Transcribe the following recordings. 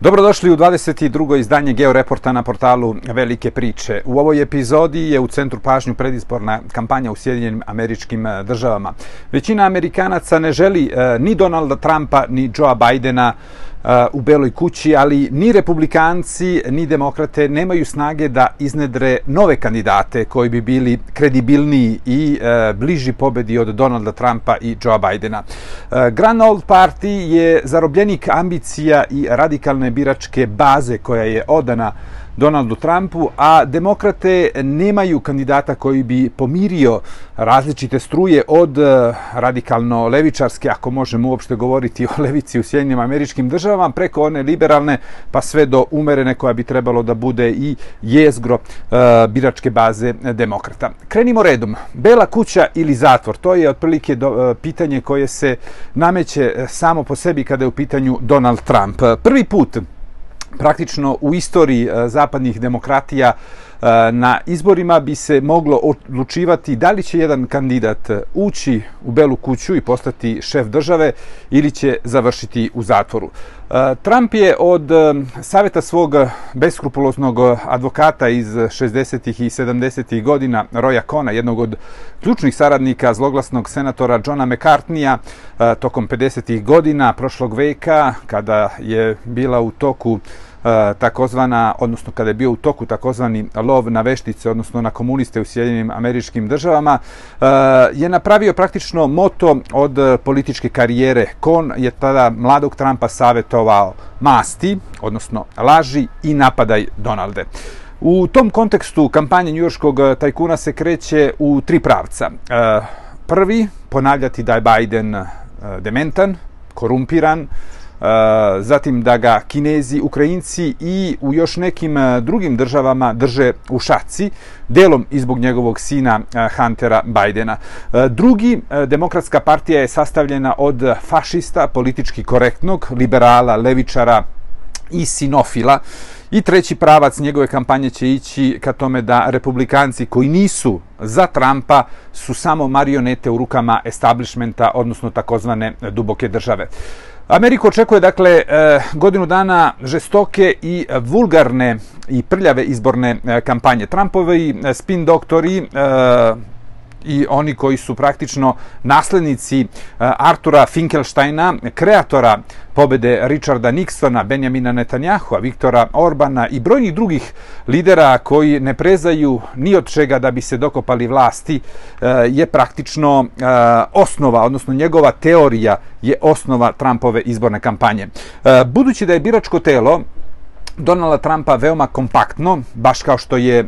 Dobrodošli u 22. izdanje Georeporta na portalu Velike priče. U ovoj epizodi je u centru pažnju predizborna kampanja u Sjedinjenim američkim e, državama. Većina Amerikanaca ne želi e, ni Donalda Trumpa ni Joea Bidena u Beloj kući, ali ni republikanci ni demokrate nemaju snage da iznedre nove kandidate koji bi bili kredibilniji i e, bliži pobedi od Donalda Trumpa i Joea Bidena. E, Grand Old Party je zarobljenik ambicija i radikalne biračke baze koja je odana Donaldu Trumpu, a demokrate nemaju kandidata koji bi pomirio različite struje od eh, radikalno levičarske, ako možemo uopšte govoriti o levici u Sjedinim američkim državama, preko one liberalne pa sve do umerene koja bi trebalo da bude i jezgro eh, biračke baze demokrata. Krenimo redom. Bela kuća ili zatvor? To je otprilike do, eh, pitanje koje se nameće samo po sebi kada je u pitanju Donald Trump. Prvi put praktično u istoriji e, zapadnih demokratija Eh, na izborima bi se moglo odlučivati da li će jedan kandidat eh, ući u Belu kuću i postati šef države ili će završiti u zatvoru. Eh, Trump je od savjeta svog beskrupuloznog advokata iz 60. i 70. godina, Roya Kona, jednog od ključnih saradnika zloglasnog senatora Johna McCartneya, tokom 50. godina prošlog veka, kada je bila u toku E, takozvana, odnosno kada je bio u toku takozvani lov na veštice, odnosno na komuniste u Sjedinim američkim državama, e, je napravio praktično moto od e, političke karijere. Kon je tada mladog Trumpa savjetovao masti, odnosno laži i napadaj Donalde. U tom kontekstu kampanje njujorskog tajkuna se kreće u tri pravca. Prvi, ponavljati da je Biden dementan, korumpiran, zatim da ga Kinezi, Ukrajinci i u još nekim drugim državama drže u šaci, delom izbog njegovog sina Huntera Bidena. Drugi, demokratska partija je sastavljena od fašista, politički korektnog, liberala, levičara i sinofila. I treći pravac njegove kampanje će ići ka tome da republikanci koji nisu za Trumpa su samo marionete u rukama establishmenta, odnosno takozvane duboke države. Ameriku očekuje dakle eh, godinu dana žestoke i vulgarne i prljave izborne eh, kampanje. Trumpovi eh, spin doktori i oni koji su praktično naslednici e, Artura Finkelsteina, kreatora pobede Richarda Nixona, Benjamina Netanjahua, Viktora Orbana i brojnih drugih lidera koji ne prezaju ni od čega da bi se dokopali vlasti, e, je praktično e, osnova, odnosno njegova teorija je osnova Trumpove izborne kampanje. Budući da je biračko telo Donalda Trumpa veoma kompaktno, baš kao što je e,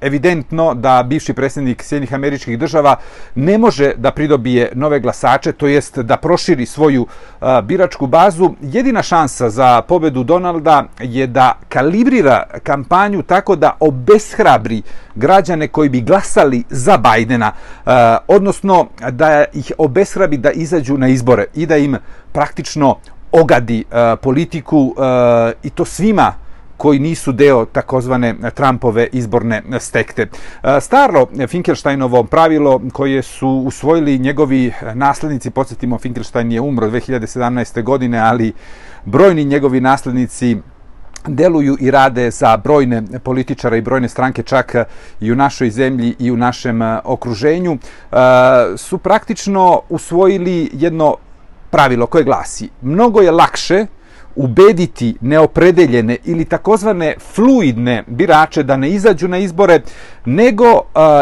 evidentno da bivši predsjednik Sjednih američkih država ne može da pridobije nove glasače, to jest da proširi svoju e, biračku bazu. Jedina šansa za pobedu Donalda je da kalibrira kampanju tako da obeshrabri građane koji bi glasali za Bajdena, e, odnosno da ih obeshrabi da izađu na izbore i da im praktično ogadi uh, politiku uh, i to svima koji nisu deo takozvane Trumpove izborne stekte. Eh, Staro Finkelsteinovo pravilo koje su usvojili njegovi naslednici, podsjetimo Finkelstein je umro 2017. godine, ali brojni njegovi naslednici deluju i rade za brojne političare i brojne stranke čak i u našoj zemlji i u našem okruženju, su praktično usvojili jedno pravilo koje glasi mnogo je lakše ubediti neopredeljene ili takozvane fluidne birače da ne izađu na izbore nego uh,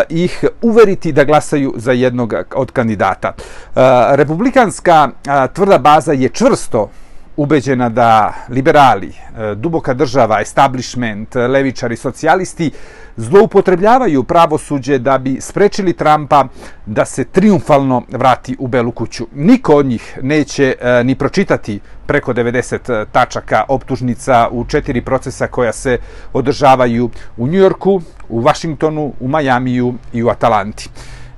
ih uveriti da glasaju za jednog od kandidata. Uh, republikanska uh, tvrda baza je čvrsto ubeđena da liberali, e, duboka država, establishment, e, levičari, socijalisti zloupotrebljavaju pravosuđe da bi sprečili Trumpa da se triumfalno vrati u Belu kuću. Niko od njih neće e, ni pročitati preko 90 tačaka optužnica u četiri procesa koja se održavaju u Njujorku, u Vašingtonu, u Majamiju i u Atalanti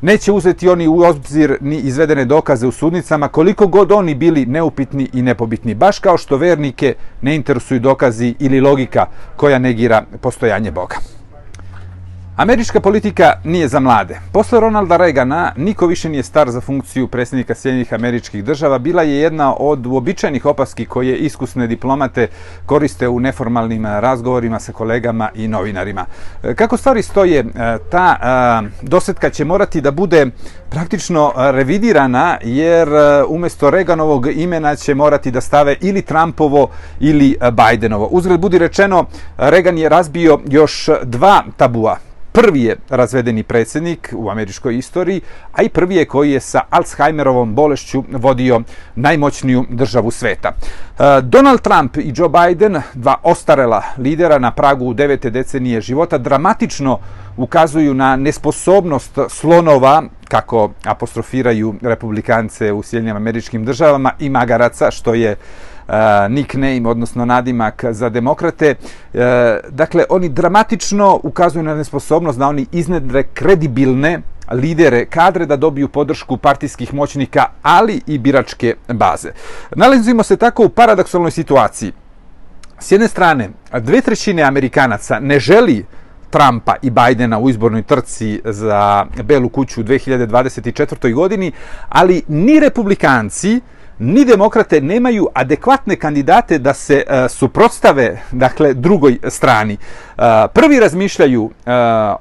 neće uzeti oni u obzir ni izvedene dokaze u sudnicama, koliko god oni bili neupitni i nepobitni, baš kao što vernike ne interesuju dokazi ili logika koja negira postojanje Boga. Američka politika nije za mlade. Posle Ronalda Reagana niko više nije star za funkciju predsjednika Sjedinjenih američkih država. Bila je jedna od uobičajenih opaski koje iskusne diplomate koriste u neformalnim eh, razgovorima sa kolegama i novinarima. Eh, kako stvari stoje, eh, ta dosetka će morati da bude praktično revidirana jer umjesto Reaganovog imena će morati da stave ili Trumpovo ili Bidenovo. Uzgled budi rečeno, Reagan je razbio još dva tabua prvi je razvedeni predsjednik u američkoj istoriji, a i prvi je koji je sa Alzheimerovom bolešću vodio najmoćniju državu sveta. E, Donald Trump i Joe Biden, dva ostarela lidera na pragu devete decenije života, dramatično ukazuju na nesposobnost slonova, kako apostrofiraju republikance u Sjedinjama američkim državama, i magaraca, što je nickname, odnosno nadimak za demokrate. E, dakle, oni dramatično ukazuju na nesposobnost da oni iznedre kredibilne lidere kadre da dobiju podršku partijskih moćnika, ali i biračke baze. Nalazimo se tako u paradoksalnoj situaciji. S jedne strane, dve trećine Amerikanaca ne želi Trumpa i Bajdena u izbornoj trci za Belu kuću u 2024. godini, ali ni republikanci, ni demokrate nemaju adekvatne kandidate da se e, suprotstave dakle drugoj strani. E, prvi razmišljaju e,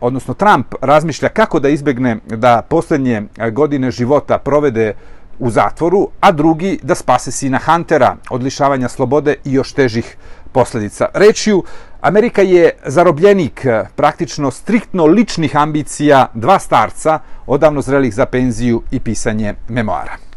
odnosno Trump razmišlja kako da izbegne da poslednje e, godine života provede u zatvoru, a drugi da spase sina Huntera od lišavanja slobode i još težih posledica. Rečju, Amerika je zarobljenik e, praktično striktno ličnih ambicija dva starca, odavno zrelih za penziju i pisanje memoara.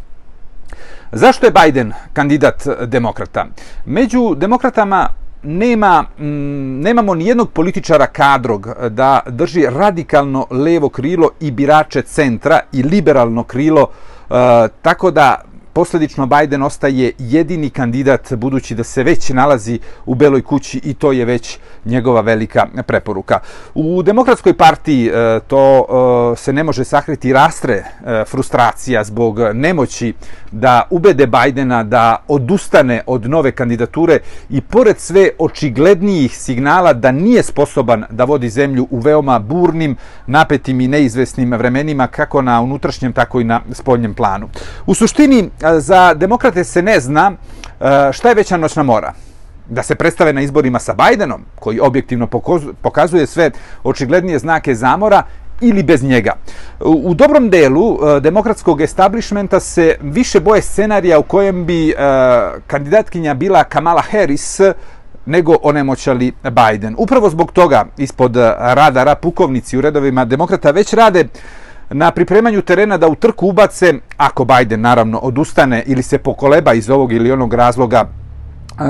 Zašto je Biden kandidat demokrata? Među demokratama nema, mm, nemamo ni jednog političara kadrog da drži radikalno levo krilo i birače centra i liberalno krilo, e, tako da Posledično Biden ostaje jedini kandidat budući da se već nalazi u Beloj kući i to je već njegova velika preporuka. U demokratskoj partiji e, to e, se ne može sakriti rastre e, frustracija zbog nemoći da ubede Bajdena da odustane od nove kandidature i pored sve očiglednijih signala da nije sposoban da vodi zemlju u veoma burnim, napetim i neizvesnim vremenima kako na unutrašnjem tako i na spoljnjem planu. U suštini za demokrate se ne zna e, šta je veća noćna mora. Da se predstave na izborima sa Bajdenom, koji objektivno pokazuje sve očiglednije znake zamora, ili bez njega. U dobrom delu e, demokratskog establishmenta se više boje scenarija u kojem bi e, kandidatkinja bila Kamala Harris nego onemoćali Biden. Upravo zbog toga ispod radara pukovnici u redovima demokrata već rade na pripremanju terena da u trku ubace, ako Biden naravno odustane ili se pokoleba iz ovog ili onog razloga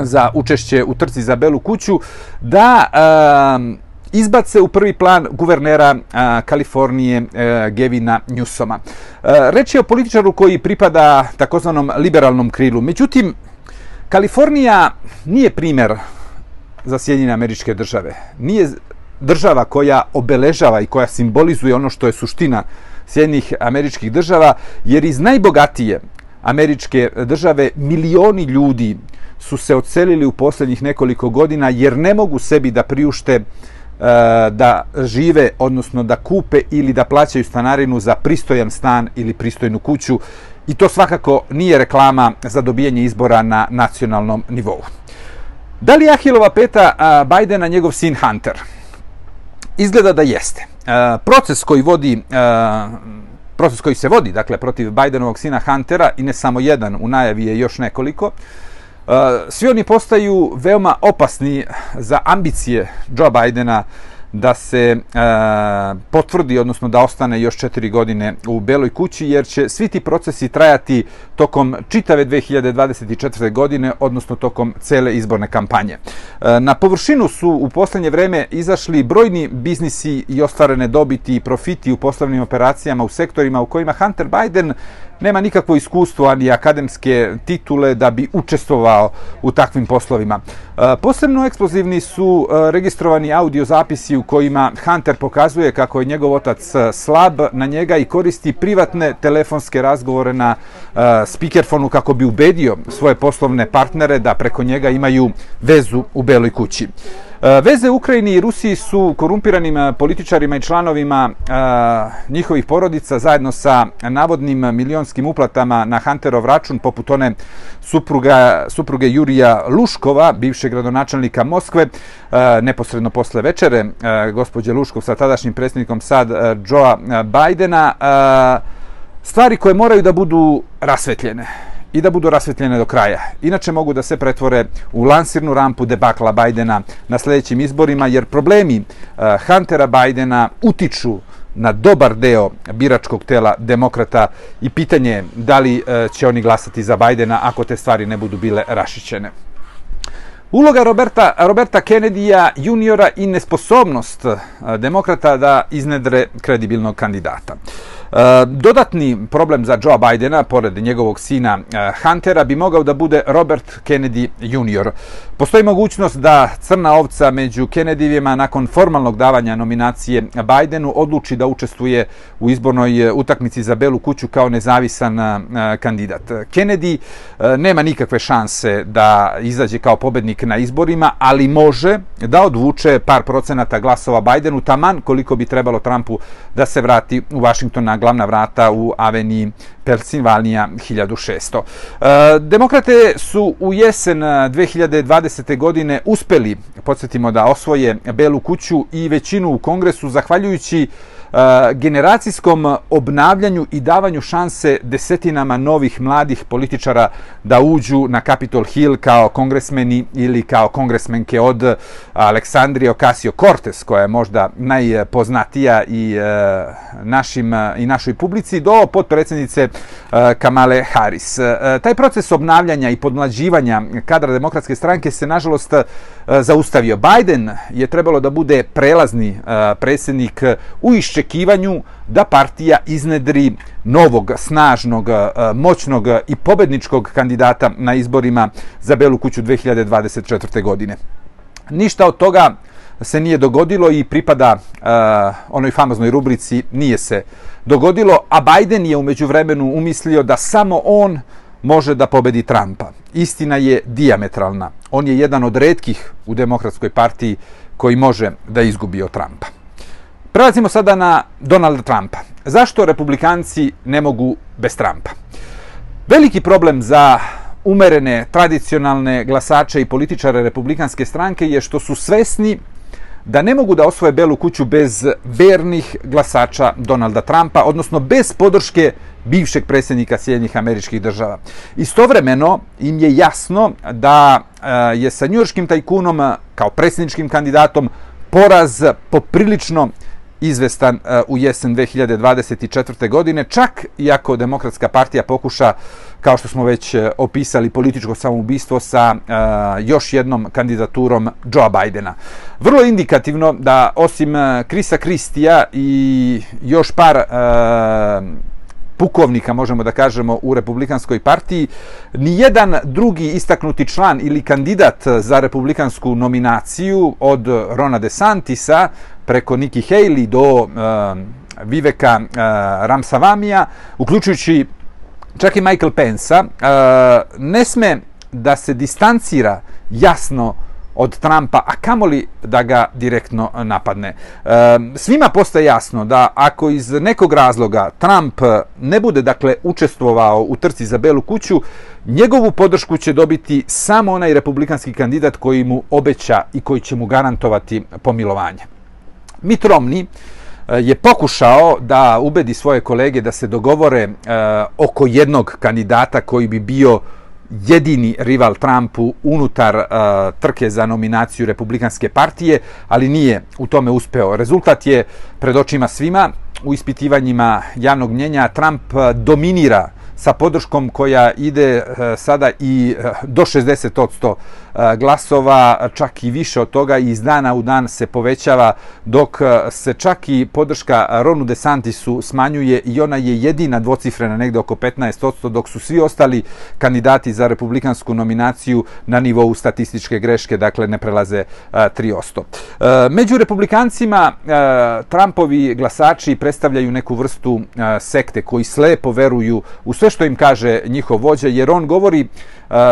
za učešće u trci za Belu kuću, da e, izbace u prvi plan guvernera a, Kalifornije e, Gevina Newsoma. E, reč je o političaru koji pripada takozvanom liberalnom krilu. Međutim, Kalifornija nije primer za Sjedinjene američke države. Nije država koja obeležava i koja simbolizuje ono što je suština Sjednih američkih država, jer iz najbogatije američke države milioni ljudi su se odselili u posljednjih nekoliko godina jer ne mogu sebi da priušte e, da žive, odnosno da kupe ili da plaćaju stanarinu za pristojan stan ili pristojnu kuću i to svakako nije reklama za dobijanje izbora na nacionalnom nivou. Da li je Ahilova peta Bajdena njegov sin Hunter? Izgleda da jeste. E, proces koji vodi e, proces koji se vodi dakle protiv Bidenovog sina Huntera i ne samo jedan u najavi je još nekoliko e, svi oni postaju veoma opasni za ambicije Joe Bidena da se e, potvrdi, odnosno da ostane još četiri godine u Beloj kući, jer će svi ti procesi trajati tokom čitave 2024. godine, odnosno tokom cele izborne kampanje. E, na površinu su u poslednje vreme izašli brojni biznisi i ostvarene dobiti i profiti u poslovnim operacijama u sektorima u kojima Hunter Biden nema nikakvo iskustvo ani akademske titule da bi učestvovao u takvim poslovima. E, posebno eksplozivni su e, registrovani audio zapisi u kojima Hunter pokazuje kako je njegov otac e, slab na njega i koristi privatne telefonske razgovore na speakerfonu kako bi ubedio svoje poslovne partnere da preko njega imaju vezu u Beloj kući. E, veze Ukrajini i Rusiji su korumpiranim e, političarima i članovima e, njihovih porodica zajedno sa navodnim milionskim uplatama na Hunterov račun poput one supruga, supruge Jurija Luškova, bivšeg gradonačelnika Moskve, e, neposredno posle večere, gospođe Luškov sa tadašnjim predsjednikom sad Joea Bidena, stvari koje moraju da budu rasvetljene i da budu rasvetljene do kraja. Inače mogu da se pretvore u lansirnu rampu debakla Bajdena na sljedećim izborima, jer problemi uh, Huntera Bajdena utiču na dobar deo biračkog tela demokrata i pitanje je da li uh, će oni glasati za Bajdena ako te stvari ne budu bile rašićene. Uloga Roberta, Roberta Kennedyja juniora i nesposobnost uh, demokrata da iznedre kredibilnog kandidata. Uh, E, dodatni problem za Joe Bidena, pored njegovog sina e, Huntera, bi mogao da bude Robert Kennedy Jr. Postoji mogućnost da crna ovca među Kennedyvima nakon formalnog davanja nominacije Bidenu odluči da učestvuje u izbornoj e, utakmici za Belu kuću kao nezavisan kandidat. Kennedy nema nikakve šanse da izađe kao pobednik na izborima, ali može da odvuče par procenata glasova Bidenu, taman koliko bi trebalo Trumpu da se vrati u Washington na glavna vrata u aveniji Pensilvanija 1600. E, demokrate su u jesen e, 2020. godine uspeli, podsjetimo da osvoje Belu kuću i većinu u kongresu, zahvaljujući e, generacijskom obnavljanju i davanju šanse desetinama novih mladih političara da uđu na Capitol Hill kao kongresmeni ili kao kongresmenke od Aleksandrije Ocasio-Cortez, koja je možda najpoznatija i e, našim i našoj publici, do potpredsjednice E, Kamale Harris. E, taj proces obnavljanja i podmlađivanja kadra demokratske stranke se nažalost e, zaustavio. Biden je trebalo da bude prelazni predsjednik u iščekivanju da partija iznedri novog, snažnog, moćnog i pobedničkog kandidata na izborima za Belu kuću 2024. godine. Ništa od toga se nije dogodilo i pripada uh, onoj famoznoj rubrici nije se dogodilo, a Biden je umeđu vremenu umislio da samo on može da pobedi Trumpa. Istina je diametralna. On je jedan od redkih u demokratskoj partiji koji može da izgubi od Trumpa. Prelazimo sada na Donalda Trumpa. Zašto republikanci ne mogu bez Trumpa? Veliki problem za umerene, tradicionalne glasače i političare republikanske stranke je što su svesni da ne mogu da osvoje Belu kuću bez vernih glasača Donalda Trumpa, odnosno bez podrške bivšeg predsjednika Sjedinjih američkih država. Istovremeno im je jasno da e, je sa njurškim tajkunom e, kao predsjedničkim kandidatom poraz poprilično izvestan e, u jesen 2024. godine, čak i ako demokratska partija pokuša, kao što smo već e, opisali, političko samoubistvo sa uh, još jednom kandidaturom Joe Bidena. Vrlo indikativno da osim e, Krisa Kristija i još par pukovnika, možemo da kažemo, u Republikanskoj partiji, ni jedan drugi istaknuti član ili kandidat za republikansku nominaciju od Rona DeSantisa preko Nikki Haley do uh, Viveka uh, Ramsavamija, uključujući čak i Michael Pence-a, uh, eh, ne sme da se distancira jasno od Trumpa, a kamoli da ga direktno napadne. E, svima postaje jasno da ako iz nekog razloga Trump ne bude dakle učestvovao u trci za Belu kuću, njegovu podršku će dobiti samo onaj republikanski kandidat koji mu obeća i koji će mu garantovati pomilovanje. Mitt Romney Eh, je pokušao da ubedi svoje kolege da se dogovore eh, oko jednog kandidata koji bi bio jedini rival Trumpu unutar uh, trke za nominaciju Republikanske partije, ali nije u tome uspeo. Rezultat je pred očima svima. U ispitivanjima javnog mnjenja Trump dominira sa podrškom koja ide uh, sada i uh, do 60% glasova, čak i više od toga iz dana u dan se povećava, dok se čak i podrška Ronu DeSantisu smanjuje i ona je jedina dvocifrena negde oko 15%, dok su svi ostali kandidati za republikansku nominaciju na nivou statističke greške, dakle ne prelaze 3%. Među republikancima Trumpovi glasači predstavljaju neku vrstu sekte koji slepo veruju u sve što im kaže njihov vođa, jer on govori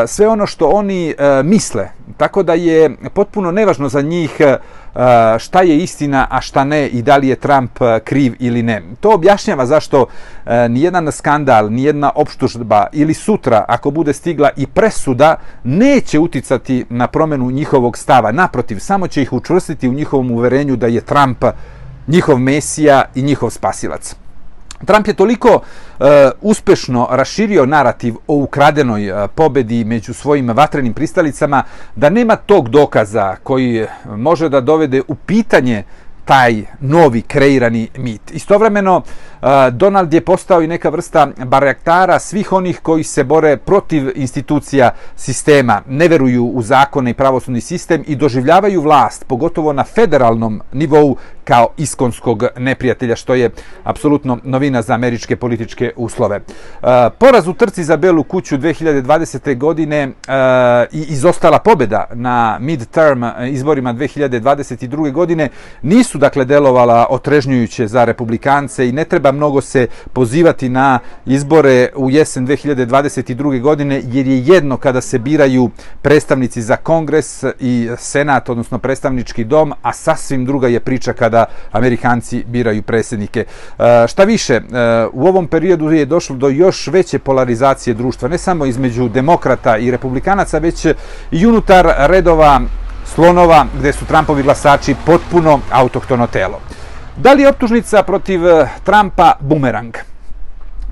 sve ono što oni e, misle. Tako da je potpuno nevažno za njih e, šta je istina, a šta ne i da li je Trump e, kriv ili ne. To objašnjava zašto nijedan skandal, nijedna opštužba ili sutra, ako bude stigla i presuda, neće uticati na promenu njihovog stava. Naprotiv, samo će ih učvrstiti u njihovom uverenju da je Trump njihov mesija i njihov spasilac. Trump je toliko uh, uspešno raširio narativ o ukradenoj uh, pobedi među svojim vatrenim pristalicama da nema tog dokaza koji može da dovede u pitanje taj novi kreirani mit. Istovremeno, Donald je postao i neka vrsta baraktara svih onih koji se bore protiv institucija sistema, ne veruju u zakone i pravosudni sistem i doživljavaju vlast, pogotovo na federalnom nivou, kao iskonskog neprijatelja, što je apsolutno novina za američke političke uslove. Poraz u trci za Belu kuću 2020. godine i izostala pobjeda na midterm izborima 2022. godine nisu dakle delovala otrežnjujuće za republikance i ne treba mnogo se pozivati na izbore u jesen 2022. godine, jer je jedno kada se biraju predstavnici za kongres i senat, odnosno predstavnički dom, a sasvim druga je priča kada Amerikanci biraju predsjednike. E, šta više, e, u ovom periodu je došlo do još veće polarizacije društva, ne samo između demokrata i republikanaca, već i unutar redova slonova gdje su Trumpovi glasači potpuno autohtono telo. Da li je optužnica protiv eh, Trumpa bumerang?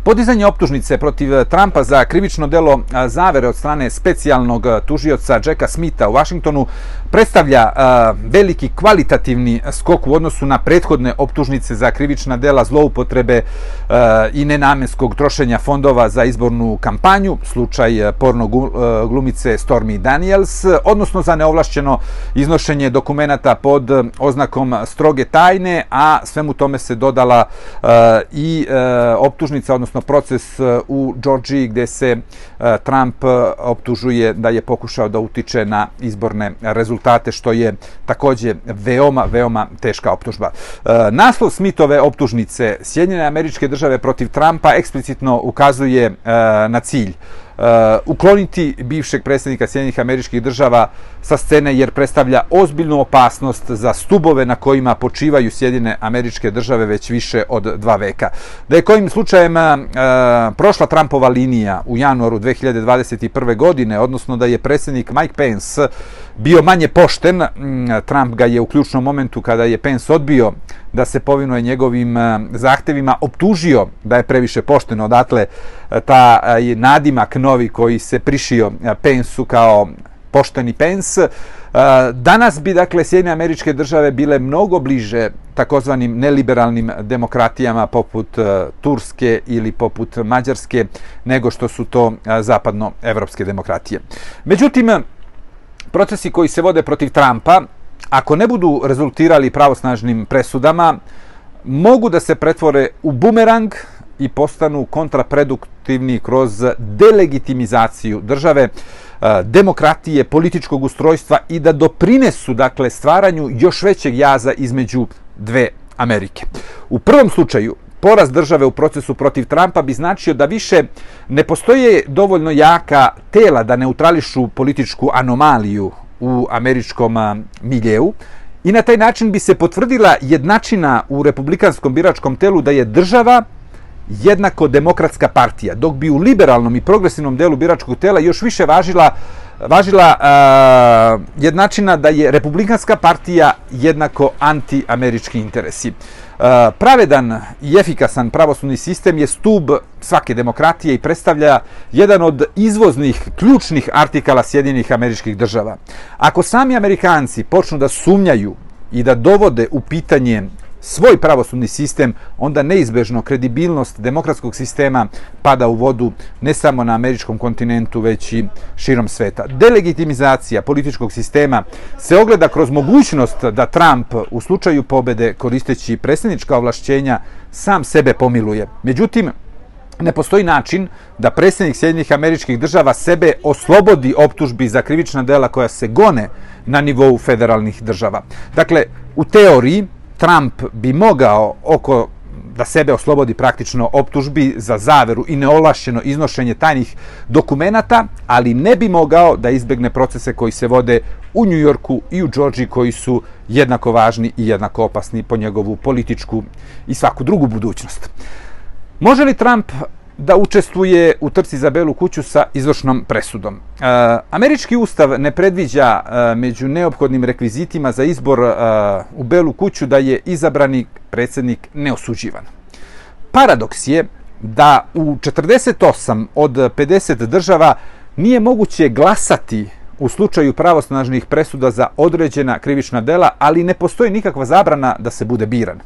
Podizanje optužnice protiv eh, Trumpa za krivično delo eh, zavere od strane specijalnog eh, tužioca Jacka Smitha u Washingtonu predstavlja veliki kvalitativni skok u odnosu na prethodne optužnice za krivična dela zloupotrebe i nenamenskog trošenja fondova za izbornu kampanju, slučaj porno glumice Stormy Daniels, odnosno za neovlašćeno iznošenje dokumenta pod oznakom stroge tajne, a svemu tome se dodala i optužnica, odnosno odnosno proces e, u Georgiji gdje se e, Trump e, optužuje da je pokušao da utiče na izborne rezultate, što je također veoma, veoma teška optužba. Naslov Smithove optužnice Sjedinjene američke države protiv Trumpa eksplicitno ukazuje na cilj Eh, ukloniti bivšeg predsjednika Sjedinjenih američkih država sa scene jer predstavlja ozbiljnu opasnost za stubove na kojima počivaju Sjedine američke države već više od dva veka. Da je kojim slučajem eh, prošla Trumpova linija u januaru 2021. godine, odnosno da je predsjednik Mike Pence bio manje pošten, mm, Trump ga je u ključnom momentu kada je Pence odbio da se povinuje njegovim eh, zahtevima, optužio da je previše pošten, odatle eh, ta eh, nadimak novi koji se prišio Pensu kao pošteni Pence. Danas bi, dakle, Sjedine američke države bile mnogo bliže takozvanim neliberalnim demokratijama poput Turske ili poput Mađarske nego što su to zapadno-evropske demokratije. Međutim, procesi koji se vode protiv Trumpa, ako ne budu rezultirali pravosnažnim presudama, mogu da se pretvore u bumerang i postanu kontraproduktivni kroz delegitimizaciju države, e, demokratije, političkog ustrojstva i da doprinesu dakle stvaranju još većeg jaza između dve Amerike. U prvom slučaju poraz države u procesu protiv Trumpa bi značio da više ne postoje dovoljno jaka tela da neutrališu političku anomaliju u američkom miljeu. I na taj način bi se potvrdila jednačina u republikanskom biračkom telu da je država jednako demokratska partija, dok bi u liberalnom i progresivnom delu biračkog tela još više važila važila uh, jednačina da je republikanska partija jednako anti-američki interesi. Uh, pravedan i efikasan pravosudni sistem je stub svake demokratije i predstavlja jedan od izvoznih ključnih artikala Sjedinjenih američkih država. Ako sami Amerikanci počnu da sumnjaju i da dovode u pitanje svoj pravosudni sistem, onda neizbežno kredibilnost demokratskog sistema pada u vodu ne samo na američkom kontinentu, već i širom sveta. Delegitimizacija političkog sistema se ogleda kroz mogućnost da Trump u slučaju pobede koristeći predsjednička ovlašćenja sam sebe pomiluje. Međutim, ne postoji način da predsjednik Sjedinjenih američkih država sebe oslobodi optužbi za krivična dela koja se gone na nivou federalnih država. Dakle, u teoriji, Trump bi mogao oko da sebe oslobodi praktično optužbi za zaveru i neolašćeno iznošenje tajnih dokumenata, ali ne bi mogao da izbegne procese koji se vode u New Yorku i u Georgiji koji su jednako važni i jednako opasni po njegovu političku i svaku drugu budućnost. Može li Trump da učestvuje u trci za Belu kuću sa izvršnom presudom. E, američki ustav ne predviđa e, među neophodnim rekvizitima za izbor e, u Belu kuću da je izabrani predsjednik neosuđivan. Paradoks je da u 48 od 50 država nije moguće glasati u slučaju pravosnažnih presuda za određena krivična dela, ali ne postoji nikakva zabrana da se bude biran.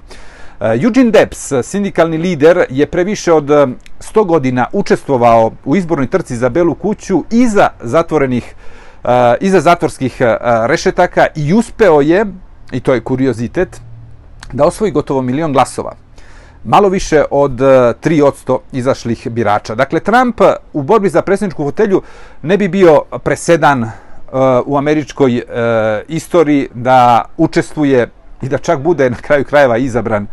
Eh, Eugene Debs, sindikalni lider, je previše od eh, 100 godina učestvovao u izbornoj trci za Belu kuću iza zatvorenih eh, iza zatvorskih rešetaka i uspeo je, i to je kuriozitet, da osvoji gotovo milion glasova. Malo više od 3% izašlih birača. Dakle, Trump u borbi za predsjedničku fotelju ne bi bio presedan u američkoj istoriji da učestvuje i da čak bude na kraju krajeva izabran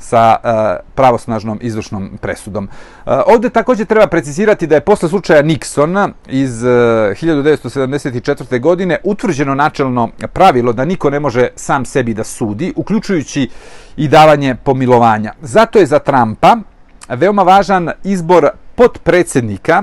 sa uh, pravosnažnom izvršnom presudom. Uh, ovdje također treba precizirati da je posle slučaja Nixona iz eh, uh, 1974. godine utvrđeno načelno pravilo da niko ne može sam sebi da sudi, uključujući i davanje pomilovanja. Zato je za Trumpa veoma važan izbor potpredsjednika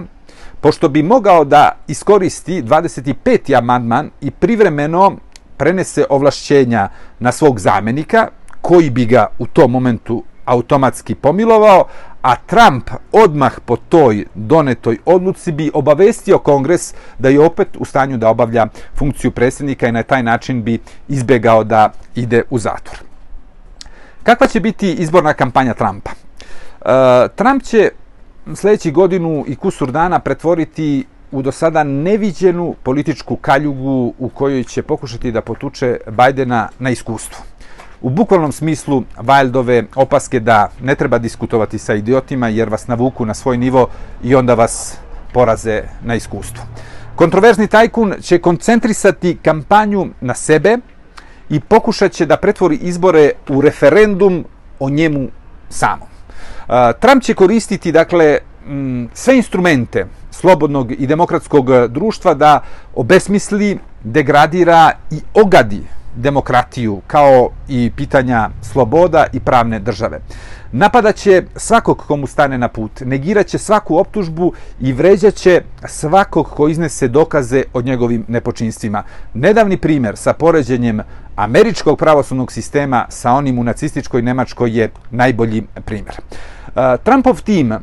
pošto bi mogao da iskoristi 25. amandman i privremeno prenese ovlašćenja na svog zamenika, koji bi ga u tom momentu automatski pomilovao, a Trump odmah po toj donetoj odluci bi obavestio kongres da je opet u stanju da obavlja funkciju predsjednika i na taj način bi izbjegao da ide u zatvor. Kakva će biti izborna kampanja Trumpa? Uh, Trump će sljedeći godinu i kusur dana pretvoriti u do sada neviđenu političku kaljugu u kojoj će pokušati da potuče Bajdena na iskustvu. U bukvalnom smislu Wildove opaske da ne treba diskutovati sa idiotima jer vas navuku na svoj nivo i onda vas poraze na iskustvu. Kontroverzni tajkun će koncentrisati kampanju na sebe i pokušat će da pretvori izbore u referendum o njemu samom. Trump će koristiti dakle sve instrumente slobodnog i demokratskog eh, društva da obesmisli, degradira i ogadi demokratiju kao i pitanja sloboda i pravne države. Napadaće svakog komu stane na put, negiraće svaku optužbu i vređaće svakog ko iznese dokaze o njegovim nepočinstvima. Nedavni primjer sa poređenjem američkog pravosudnog sistema sa onim u nacističkoj Nemačkoj je najbolji primjer. Eh, Trumpov tim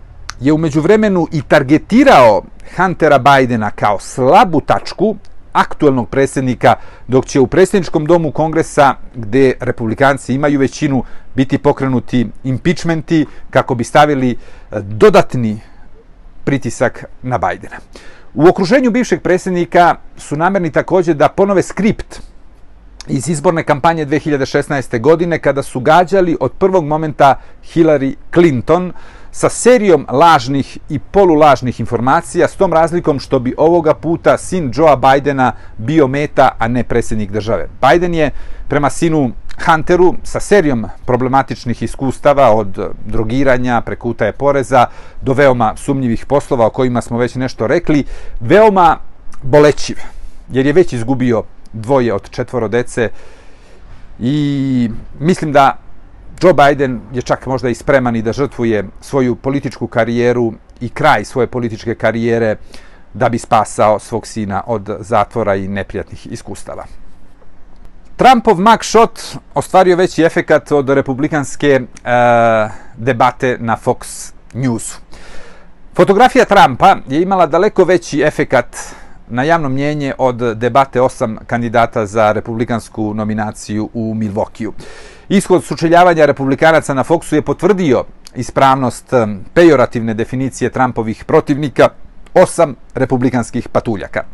je umeđu vremenu i targetirao Huntera Bidena kao slabu tačku aktuelnog predsjednika, dok će u predsjedničkom domu kongresa, gde republikanci imaju većinu, biti pokrenuti impeachmenti kako bi stavili e, dodatni pritisak na Bajdena. U okruženju bivšeg predsjednika su namerni također da ponove skript iz izborne kampanje 2016. godine kada su gađali od prvog momenta Hillary Clinton sa serijom lažnih i polulažnih informacija s tom razlikom što bi ovoga puta sin Joea Bidena bio meta, a ne predsjednik države. Biden je prema sinu Hunteru sa serijom problematičnih iskustava od drogiranja, prekutaje poreza do veoma sumnjivih poslova o kojima smo već nešto rekli, veoma bolećiv, jer je već izgubio dvoje od četvoro dece i mislim da Joe Biden je čak možda i spreman i da žrtvuje svoju političku karijeru i kraj svoje političke karijere da bi spasao svog sina od zatvora i neprijatnih iskustava. Trumpov mugshot ostvario veći efekat od republikanske e, debate na Fox Newsu. Fotografija Trumpa je imala daleko veći efekat na javno mnjenje od debate osam kandidata za republikansku nominaciju u Milvokiju. Ishod sučeljavanja republikanaca na Foxu je potvrdio ispravnost pejorativne definicije Trumpovih protivnika osam republikanskih patuljaka.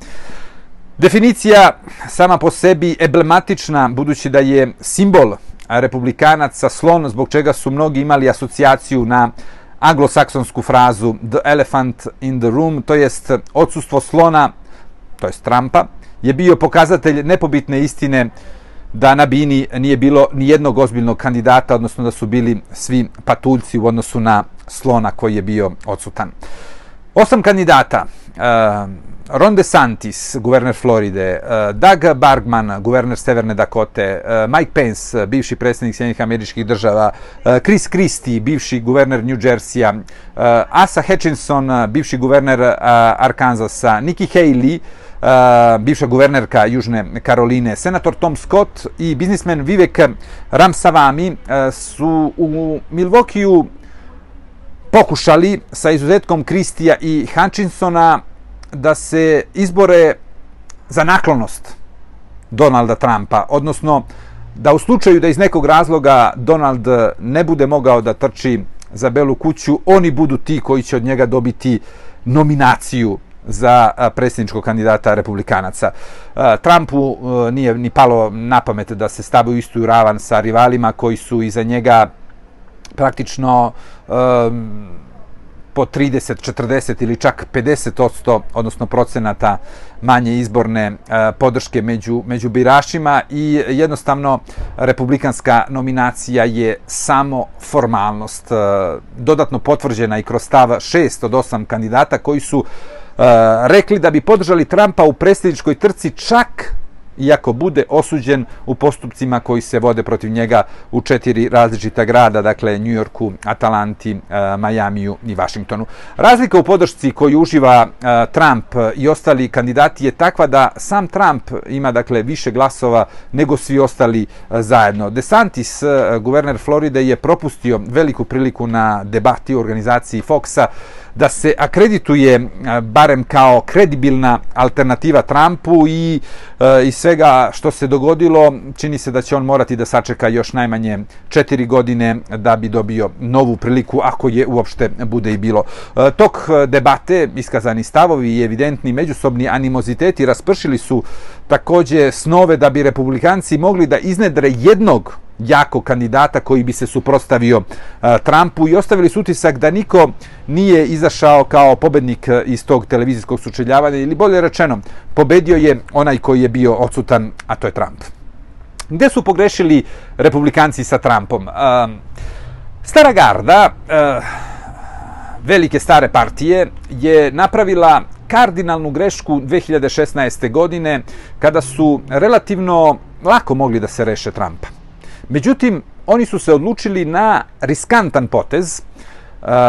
Definicija sama po sebi emblematična, budući da je simbol republikanaca slon, zbog čega su mnogi imali asocijaciju na anglosaksonsku frazu The elephant in the room, to jest odsustvo slona to jest Trumpa, je bio pokazatelj nepobitne istine da na bini nije bilo ni jednog ozbiljnog kandidata, odnosno da su bili svi patuljci u odnosu na slona koji je bio odsutan. Osam kandidata, eh, Ron DeSantis, guverner Floride, eh, Doug Bargman, guverner Severne Dakote, eh, Mike Pence, bivši predsjednik Sjednih američkih država, Chris Christie, bivši guverner New Jersey-a, Asa Hutchinson, bivši guverner Arkansasa, Nikki Haley, bivša guvernerka Južne Karoline, senator Tom Scott i biznismen Vivek Ramsavami su u Milvokiju pokušali sa izuzetkom Kristija i Hutchinsona da se izbore za naklonost Donalda Trumpa, odnosno da u slučaju da iz nekog razloga Donald ne bude mogao da trči za Belu kuću, oni budu ti koji će od njega dobiti nominaciju za predsjedničkog kandidata republikanaca. Trumpu e, nije ni palo na pamet da se stavi u istu ravan sa rivalima koji su iza njega praktično um, po 30, 40 ili čak 50 odnosno procenata manje izborne e, podrške među, među birašima i jednostavno republikanska nominacija je samo formalnost. E, dodatno potvrđena i kroz stav 6 od 8 kandidata koji su uh, Eh, rekli da bi podržali Trumpa u predsjedničkoj trci čak iako bude osuđen u postupcima koji se vode protiv njega u četiri različita grada, dakle New Yorku, Atalanti, e, Majamiju i Washingtonu. Razlika u podršci koju uživa e, Trump i ostali kandidati je takva da sam Trump ima dakle više glasova nego svi ostali e, zajedno. DeSantis, guverner Floride, je propustio veliku priliku na debati u organizaciji Foxa da se akredituje eh, barem kao kredibilna alternativa Trumpu i eh, i svega što se dogodilo čini se da će on morati da sačeka još najmanje četiri godine da bi dobio novu priliku ako je uopšte bude i bilo. Eh, tok debate, iskazani stavovi i evidentni međusobni animoziteti raspršili su takođe snove da bi republikanci mogli da iznedre jednog jako kandidata koji bi se suprostavio e, Trumpu i ostavili su utisak da niko nije izašao kao pobednik e, iz tog televizijskog sučeljavanja ili bolje rečeno, pobedio je onaj koji je bio odsutan, a to je Trump. Gde su pogrešili republikanci sa Trumpom? E, Stara garda, velike stare partije, je napravila kardinalnu grešku 2016. godine kada su relativno lako mogli da se reše Trumpa. Međutim, oni su se odlučili na riskantan potez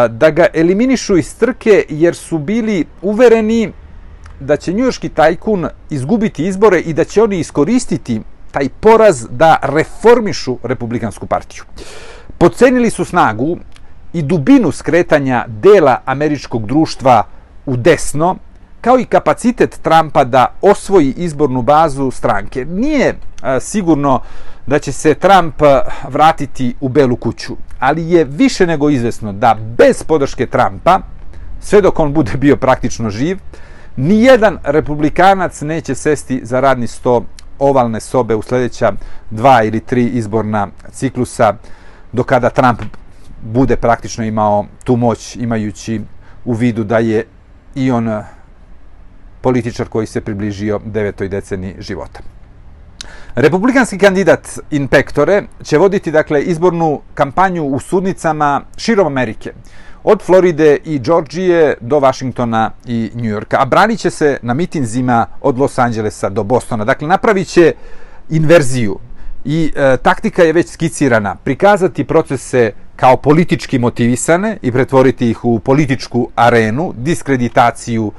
da ga eliminišu iz trke jer su bili uvereni da će njujorski tajkun izgubiti izbore i da će oni iskoristiti taj poraz da reformišu Republikansku partiju. Pocenili su snagu i dubinu skretanja dela američkog društva u desno, kao i kapacitet Trumpa da osvoji izbornu bazu stranke. Nije e, sigurno da će se Trump e, vratiti u Belu kuću, ali je više nego izvesno da bez podrške Trumpa, sve dok on bude bio praktično živ, ni jedan republikanac neće sesti za radni sto ovalne sobe u sljedeća dva ili tri izborna ciklusa, do kada Trump bude praktično imao tu moć, imajući u vidu da je i on političar koji se približio devetoj deceni života. Republikanski kandidat inpektore će voditi dakle izbornu kampanju u sudnicama širom Amerike. Od Floride i Đorđije do Vašingtona i Njujorka, A branit će se na mitinzima od Los Angelesa do Bostona. Dakle, napravit će inverziju. I e, taktika je već skicirana. Prikazati procese kao politički motivisane i pretvoriti ih u političku arenu, diskreditaciju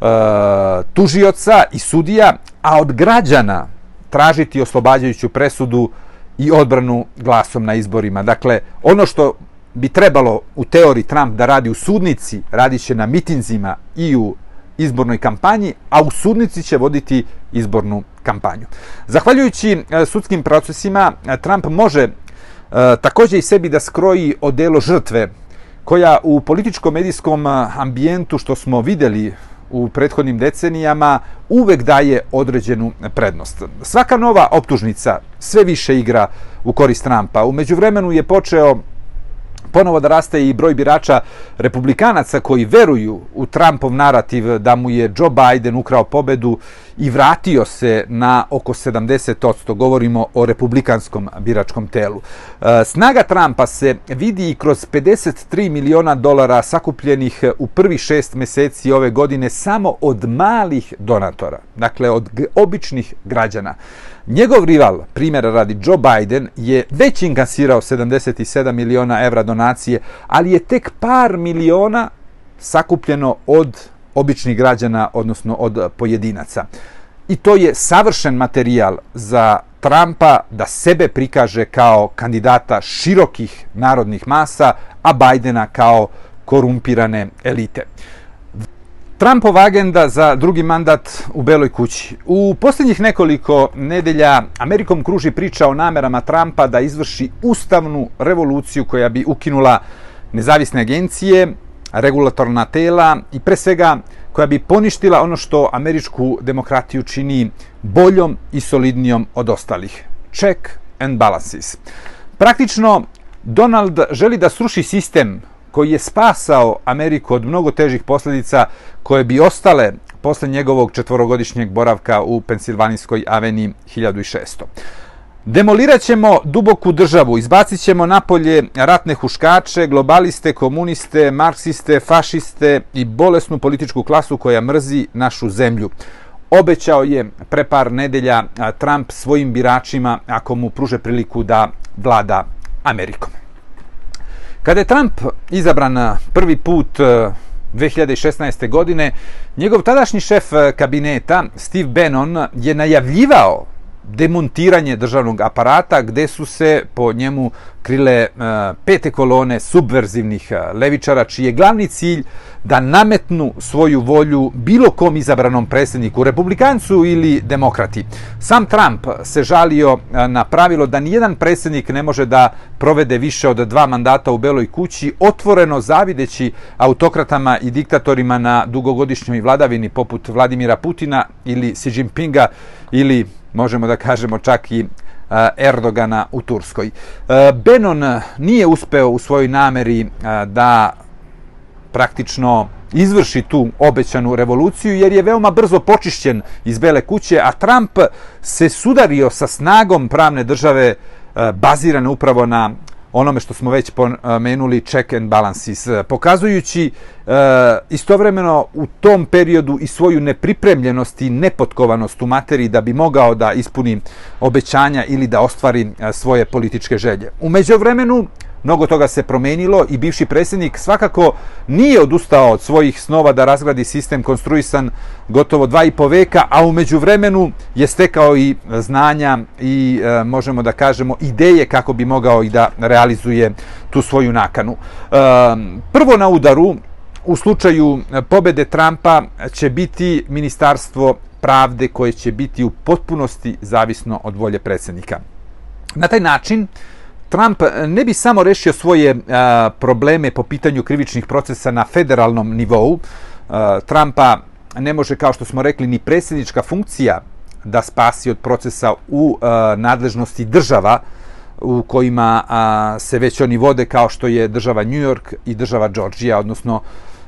E, tužioca i sudija, a od građana tražiti oslobađajuću presudu i odbranu glasom na izborima. Dakle, ono što bi trebalo u teoriji Trump da radi u sudnici, radi će na mitinzima i u izbornoj kampanji, a u sudnici će voditi izbornu kampanju. Zahvaljujući e, sudskim procesima, e, Trump može također i sebi da skroji odelo žrtve koja u političko-medijskom ambijentu što smo videli u prethodnim decenijama uvek daje određenu prednost. Svaka nova optužnica sve više igra u korist Trumpa. U međuvremenu je počeo ponovo da raste i broj birača republikanaca koji veruju u Trumpov narativ da mu je Joe Biden ukrao pobedu i vratio se na oko 70%. Govorimo o republikanskom biračkom telu. E, snaga Trumpa se vidi i kroz 53 miliona dolara sakupljenih u prvi šest meseci ove godine samo od malih donatora, dakle od običnih građana. Njegov rival, primjera radi Joe Biden, je već inkasirao 77 miliona evra donacije, ali je tek par miliona sakupljeno od običnih građana, odnosno od pojedinaca. I to je savršen materijal za Trumpa da sebe prikaže kao kandidata širokih narodnih masa, a Bajdena kao korumpirane elite. Trumpova agenda za drugi mandat u Beloj kući. U posljednjih nekoliko nedelja Amerikom kruži priča o namerama Trumpa da izvrši ustavnu revoluciju koja bi ukinula nezavisne agencije, regulatorna tela i pre svega koja bi poništila ono što američku demokratiju čini boljom i solidnijom od ostalih. Check and balances. Praktično, Donald želi da sruši sistem koji je spasao Ameriku od mnogo težih posljedica koje bi ostale posle njegovog četvorogodišnjeg boravka u Pensilvanijskoj aveni 1600. Demolirat ćemo duboku državu, izbacit ćemo napolje ratne huškače, globaliste, komuniste, marksiste, fašiste i bolesnu političku klasu koja mrzi našu zemlju. Obećao je pre par nedelja Trump svojim biračima ako mu pruže priliku da vlada Amerikom. Kada je Trump izabran prvi put 2016. godine, njegov tadašnji šef kabineta, Steve Bannon, je najavljivao demontiranje državnog aparata gde su se po njemu krile eh, pete kolone subverzivnih eh, levičara čiji je glavni cilj da nametnu svoju volju bilo kom izabranom predsjedniku, republikancu ili demokrati. Sam Trump se žalio eh, na pravilo da nijedan predsjednik ne može da provede više od dva mandata u Beloj kući, otvoreno zavideći autokratama i diktatorima na dugogodišnjoj vladavini poput Vladimira Putina ili Xi Jinpinga ili možemo da kažemo čak i Eh, Erdogana u Turskoj. Eh, Benon nije uspeo u svojoj nameri eh, da praktično izvrši tu obećanu revoluciju jer je veoma brzo počišćen iz Bele kuće, a Trump se sudario sa snagom pravne države bazirane upravo na onome što smo već pomenuli check and balances, pokazujući e, istovremeno u tom periodu i svoju nepripremljenost i nepotkovanost u materiji da bi mogao da ispuni obećanja ili da ostvari e, svoje političke želje. U međuvremenu mnogo toga se promenilo i bivši predsjednik svakako nije odustao od svojih snova da razgradi sistem konstruisan gotovo dva i po veka, a umeđu vremenu je stekao i znanja i e, možemo da kažemo ideje kako bi mogao i da realizuje tu svoju nakanu. E, prvo na udaru u slučaju pobede Trumpa će biti ministarstvo pravde koje će biti u potpunosti zavisno od volje predsjednika. Na taj način, Trump eh, ne bi samo rešio svoje a, probleme po pitanju krivičnih procesa na federalnom nivou. A, Trumpa ne može, kao što smo rekli, ni predsjednička funkcija da spasi od procesa u a, nadležnosti država u kojima a, se već oni vode kao što je država New York i država Georgia, odnosno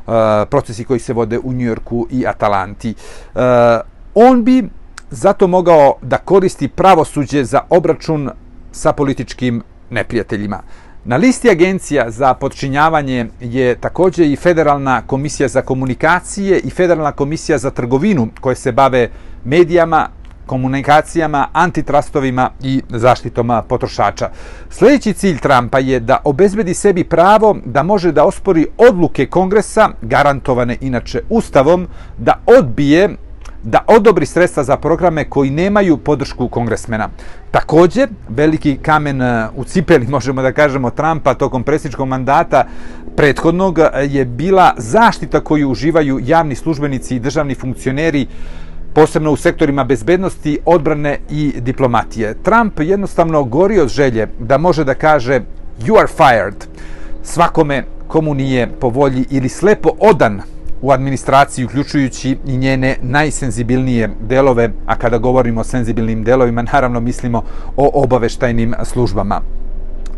a, procesi koji se vode u New Yorku i Atalanti. A, on bi zato mogao da koristi pravosuđe za obračun sa političkim neprijateljima. Na listi agencija za podčinjavanje je također i Federalna komisija za komunikacije i Federalna komisija za trgovinu koje se bave medijama, komunikacijama, antitrustovima i zaštitom potrošača. Sljedeći cilj Trumpa je da obezbedi sebi pravo da može da ospori odluke kongresa, garantovane inače ustavom, da odbije da odobri sredstva za programe koji nemaju podršku kongresmena. Također, veliki kamen e, u cipeli, možemo da kažemo, Trumpa tokom presničkog mandata prethodnog e, je bila zaštita koju uživaju javni službenici i državni funkcioneri posebno u sektorima bezbednosti, odbrane i diplomatije. Trump jednostavno gori od želje da može da kaže you are fired svakome komu nije po volji ili slepo odan u administraciji, uključujući i njene najsenzibilnije delove, a kada govorimo o senzibilnim delovima, naravno mislimo o obaveštajnim službama.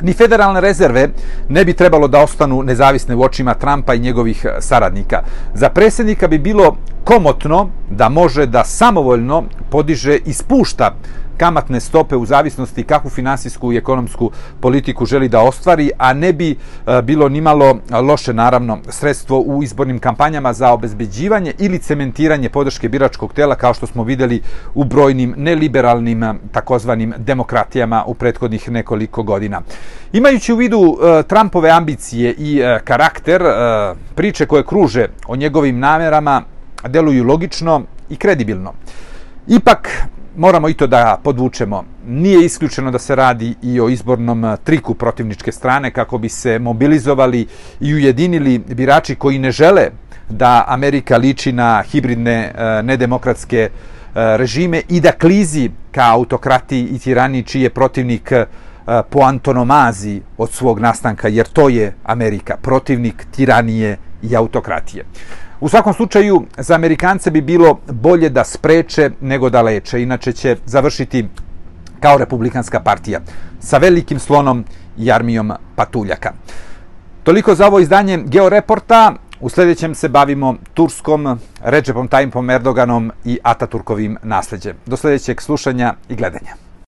Ni federalne rezerve ne bi trebalo da ostanu nezavisne u očima Trumpa i njegovih saradnika. Za predsjednika bi bilo komotno da može da samovoljno podiže i spušta kamatne stope u zavisnosti kakvu finansijsku i ekonomsku politiku želi da ostvari, a ne bi e, bilo nimalo loše naravno sredstvo u izbornim kampanjama za obezbeđivanje ili cementiranje podrške biračkog tela kao što smo videli u brojnim neliberalnim e, takozvanim demokratijama u prethodnih nekoliko godina. Imajući u vidu e, Trumpove ambicije i karakter, priče koje kruže o njegovim namerama deluju logično i kredibilno. Ipak, moramo i to da podvučemo. Nije isključeno da se radi i o izbornom eh, triku protivničke strane kako bi se mobilizovali i ujedinili birači koji ne žele da Amerika liči na hibridne eh, nedemokratske eh, režime i da klizi ka autokrati i tirani čiji je protivnik po antonomazi od svog nastanka, jer to je Amerika, protivnik tiranije i autokratije. U svakom slučaju, za Amerikance bi bilo bolje da spreče nego da leče, inače će završiti kao republikanska partija, sa velikim slonom i armijom patuljaka. Toliko za ovo izdanje Georeporta. U sljedećem se bavimo Turskom, Recepom Tayyipom Erdoganom i Ataturkovim nasljeđem. Do sljedećeg slušanja i gledanja.